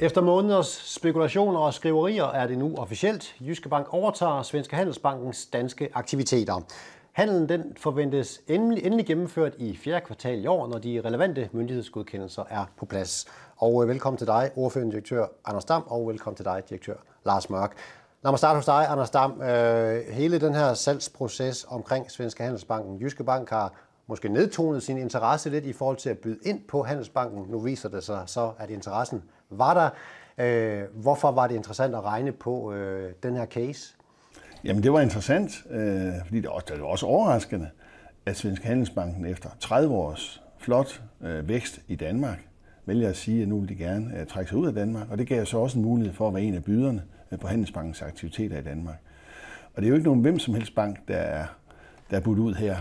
Efter måneders spekulationer og skriverier er det nu officielt. Jyske Bank overtager Svenske Handelsbankens danske aktiviteter. Handlen den forventes endelig, endelig gennemført i fjerde kvartal i år, når de relevante myndighedsgodkendelser er på plads. Og øh, velkommen til dig, ordførende direktør Anders Dam, og velkommen til dig, direktør Lars Mørk. Lad mig starte hos dig, Anders Dam. Øh, hele den her salgsproces omkring Svenske Handelsbanken. Jyske Bank har måske nedtonet sin interesse lidt i forhold til at byde ind på Handelsbanken. Nu viser det sig så, at interessen var der. Øh, hvorfor var det interessant at regne på øh, den her case? Jamen det var interessant, øh, fordi det også, det var også overraskende, at Svensk Handelsbanken efter 30 års flot øh, vækst i Danmark vælger at sige, at nu vil de gerne øh, trække sig ud af Danmark, og det gav så også en mulighed for at være en af byderne øh, på Handelsbankens aktiviteter i Danmark. Og det er jo ikke nogen hvem som helst bank, der er, der er budt ud her.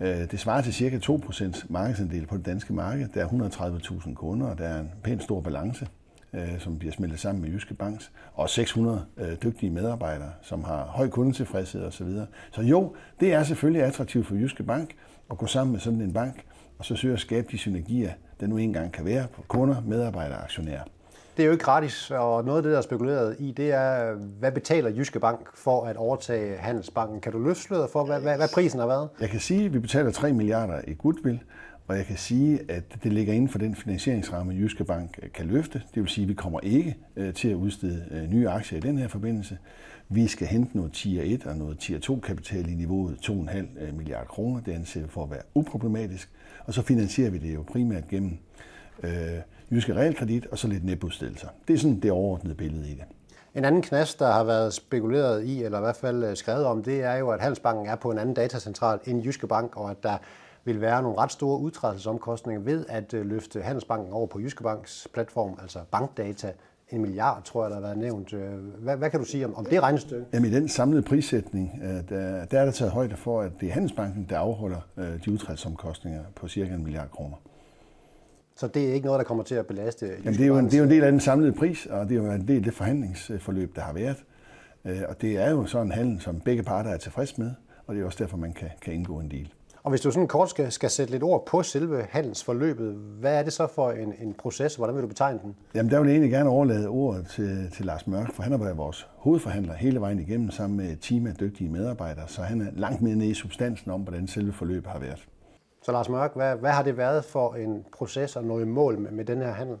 Øh, det svarer til cirka 2% markedsandel på det danske marked. Der er 130.000 kunder, og der er en pænt stor balance, øh, som bliver smeltet sammen med Jyske Banks, og 600 øh, dygtige medarbejdere, som har høj kundetilfredshed osv. Så jo, det er selvfølgelig attraktivt for Jyske Bank at gå sammen med sådan en bank, og så søge at skabe de synergier, der nu engang kan være på kunder, medarbejdere og aktionærer. Det er jo ikke gratis, og noget af det, der er spekuleret i, det er, hvad betaler Jyske Bank for at overtage Handelsbanken? Kan du løfte for, hvad, hvad, hvad prisen har været? Jeg kan sige, at vi betaler 3 milliarder i goodwill, og jeg kan sige, at det ligger inden for den finansieringsramme, Jyske Bank kan løfte. Det vil sige, at vi kommer ikke øh, til at udstede øh, nye aktier i den her forbindelse. Vi skal hente noget Tier 1 og noget Tier 2 kapital i niveauet 2,5 øh, milliarder kroner. Det anser vi for at være uproblematisk. Og så finansierer vi det jo primært gennem øh, Jyske Realkredit og så lidt netudstedelser. Det er sådan det overordnede billede i det. En anden knast, der har været spekuleret i, eller i hvert fald skrevet om, det er jo, at Handelsbanken er på en anden datacentral end Jyske Bank, og at der vil være nogle ret store udtrædelsesomkostninger ved at øh, løfte Handelsbanken over på Jyske Banks platform, altså bankdata. En milliard, tror jeg, der har været nævnt. Øh, hvad, hvad kan du sige om, om det regnestykke? Jamen i den samlede prissætning, øh, der, der er der taget højde for, at det er Handelsbanken, der afholder de udtrædelsesomkostninger på cirka en milliard kroner. Så det er ikke noget, der kommer til at belaste Jamen, det, er jo en, det er jo en del af den samlede pris, og det er jo en del af det forhandlingsforløb, der har været. Og det er jo sådan en handel, som begge parter er tilfreds med, og det er også derfor, man kan, kan indgå en deal. Og hvis du sådan kort skal, skal sætte lidt ord på selve handelsforløbet, hvad er det så for en, en proces? Hvordan vil du betegne den? Jamen, der vil jeg egentlig gerne overlade ordet til, til Lars Mørk, for han har været vores hovedforhandler hele vejen igennem sammen med et team af dygtige medarbejdere, så han er langt mere nede i substansen om, hvordan selve forløbet har været. Så Lars Mørk, hvad, hvad har det været for en proces at nå i mål med, med den her handel?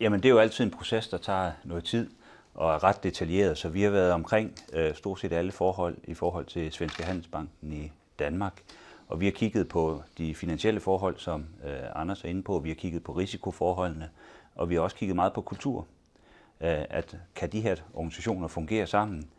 Jamen, det er jo altid en proces, der tager noget tid og er ret detaljeret, så vi har været omkring øh, stort set alle forhold i forhold til Svenske Handelsbanken i Danmark. Og vi har kigget på de finansielle forhold, som øh, Anders er inde på. Vi har kigget på risikoforholdene, og vi har også kigget meget på kultur. Øh, at kan de her organisationer fungere sammen?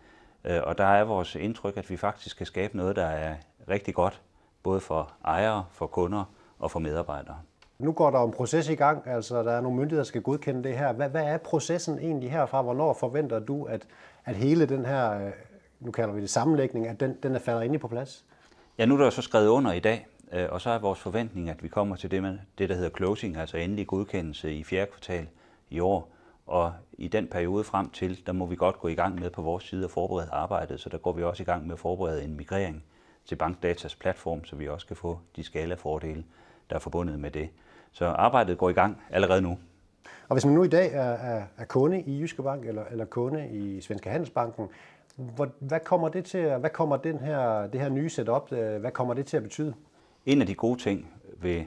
Øh, og der er vores indtryk, at vi faktisk kan skabe noget, der er rigtig godt, både for ejere, for kunder og for medarbejdere. Nu går der en proces i gang, altså der er nogle myndigheder, der skal godkende det her. Hvad, hvad er processen egentlig herfra? Hvornår forventer du, at, at hele den her, øh, nu kalder vi det sammenlægning, at den, den er faldet ind på plads? Ja, nu er der så skrevet under i dag, øh, og så er vores forventning, at vi kommer til det, med, det der hedder closing, altså endelig godkendelse i fjerde kvartal i år. Og i den periode frem til, der må vi godt gå i gang med på vores side og forberede arbejdet, så der går vi også i gang med at forberede en migrering til Bankdatas platform, så vi også kan få de skalafordele, der er forbundet med det. Så arbejdet går i gang allerede nu. Og hvis man nu i dag er, er, er kunde i Jyske Bank eller, eller kunde i Svenske Handelsbanken, hvad kommer det til, hvad kommer den her, det her nye setup, øh, hvad kommer det til at betyde? En af de gode ting ved, øh,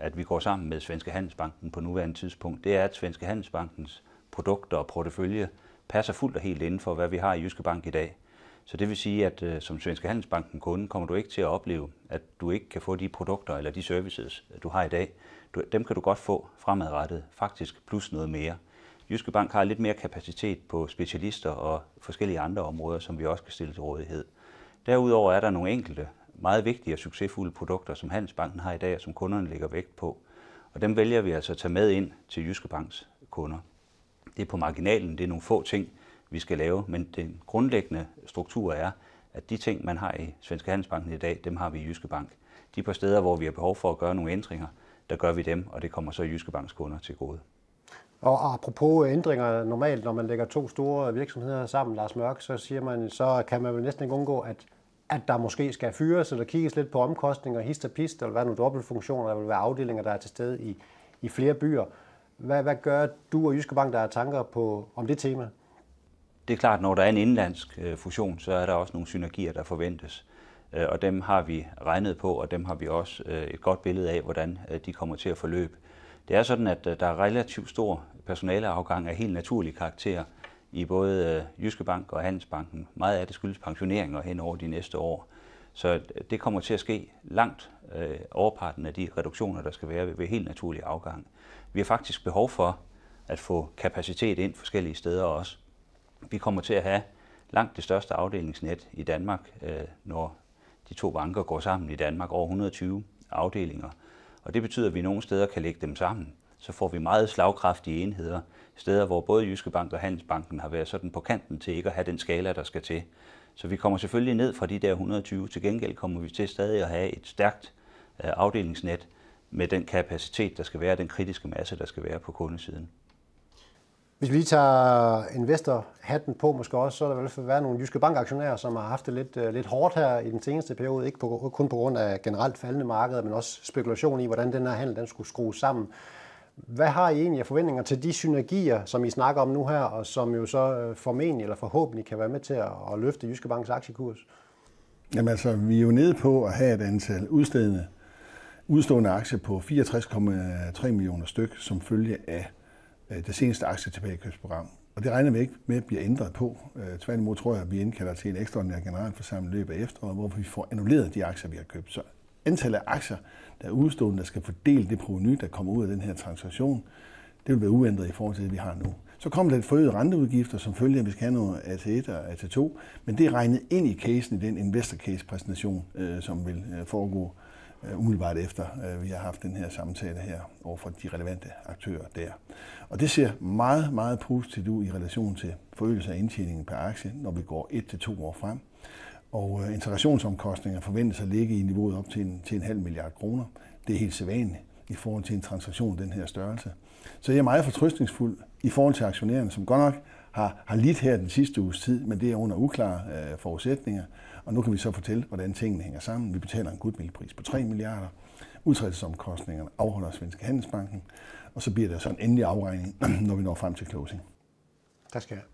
at vi går sammen med Svenske Handelsbanken på nuværende tidspunkt, det er, at Svenske Handelsbankens produkter og portefølje passer fuldt og helt inden for, hvad vi har i Jyske Bank i dag. Så det vil sige, at øh, som Svenske Handelsbanken kunde, kommer du ikke til at opleve, at du ikke kan få de produkter eller de services, du har i dag. Du, dem kan du godt få fremadrettet, faktisk plus noget mere. Jyske Bank har lidt mere kapacitet på specialister og forskellige andre områder, som vi også kan stille til rådighed. Derudover er der nogle enkelte meget vigtige og succesfulde produkter, som Handelsbanken har i dag, og som kunderne lægger vægt på. Og dem vælger vi altså at tage med ind til Jyske Banks kunder. Det er på marginalen, det er nogle få ting, vi skal lave, men den grundlæggende struktur er, at de ting, man har i Svenske Handelsbanken i dag, dem har vi i Jyske Bank. De på steder, hvor vi har behov for at gøre nogle ændringer, der gør vi dem, og det kommer så Jyske Banks kunder til gode. Og apropos ændringer, normalt når man lægger to store virksomheder sammen, Lars Mørk, så siger man, så kan man vel næsten ikke undgå, at, at der måske skal fyres, eller kigges lidt på omkostninger, hist og pist, eller hvad nogle dobbeltfunktioner, der vil være afdelinger, der er til stede i, i flere byer. Hvad, hvad gør du og Jyske Bank, der er tanker på, om det tema? Det er klart, når der er en indlandsk øh, fusion, så er der også nogle synergier, der forventes. Øh, og dem har vi regnet på, og dem har vi også øh, et godt billede af, hvordan de kommer til at forløbe. Det er sådan, at der er relativt stor personaleafgang af helt naturlig karakter i både Jyske Bank og Handelsbanken. Meget af det skyldes pensioneringer hen over de næste år. Så det kommer til at ske langt overparten af de reduktioner, der skal være ved helt naturlig afgang. Vi har faktisk behov for at få kapacitet ind forskellige steder også. Vi kommer til at have langt det største afdelingsnet i Danmark, øh, når de to banker går sammen i Danmark, over 120 afdelinger. Og det betyder, at vi nogle steder kan lægge dem sammen. Så får vi meget slagkraftige enheder, steder hvor både Jyske Bank og Handelsbanken har været sådan på kanten til ikke at have den skala, der skal til. Så vi kommer selvfølgelig ned fra de der 120. Til gengæld kommer vi til stadig at have et stærkt øh, afdelingsnet med den kapacitet, der skal være, den kritiske masse, der skal være på kundesiden. Hvis vi lige tager investorhatten på måske også, så er der i hvert fald været nogle jyske bankaktionærer, som har haft det lidt, øh, lidt hårdt her i den seneste periode. Ikke på, kun på grund af generelt faldende markeder, men også spekulation i, hvordan den her handel den skulle skrues sammen. Hvad har I egentlig af forventninger til de synergier, som I snakker om nu her, og som jo så øh, formentlig eller forhåbentlig kan være med til at, løfte Jyske Banks aktiekurs? Jamen altså, vi er jo nede på at have et antal udstedende, udstående aktier på 64,3 millioner styk, som følge af Øh, det seneste aktietilbagekøbsprogram. Og det regner vi ikke med at blive ændret på. Øh, tværtimod tror jeg, at vi indkalder til en ekstraordinær generalforsamling løbet af efteråret, hvor vi får annulleret de aktier, vi har købt. Så antallet af aktier, der er udstående, der skal fordele det proveny, der kommer ud af den her transaktion, det vil være uændret i forhold til det, vi har nu. Så kommer der et forøget renteudgifter, som følger, at vi skal have noget AT1 og AT2, men det er regnet ind i casen, i den investor case præsentation, øh, som vil foregå Øh, umiddelbart efter, øh, vi har haft den her samtale her over for de relevante aktører der. Og det ser meget, meget positivt ud i relation til forøgelse af indtjeningen per aktie, når vi går et til to år frem. Og øh, integrationsomkostninger forventes at ligge i niveauet op til en, til en halv milliard kroner. Det er helt sædvanligt i forhold til en transaktion af den her størrelse. Så jeg er meget fortrystningsfuld i forhold til aktionærerne, som godt nok har, har lidt her den sidste uges tid, men det er under uklare øh, forudsætninger. Og nu kan vi så fortælle, hvordan tingene hænger sammen. Vi betaler en goodwillpris på 3 milliarder. Udtrædelsesomkostningerne afholder Svenske Handelsbanken. Og så bliver der så en endelig afregning, når vi når frem til closing. Tak skal jeg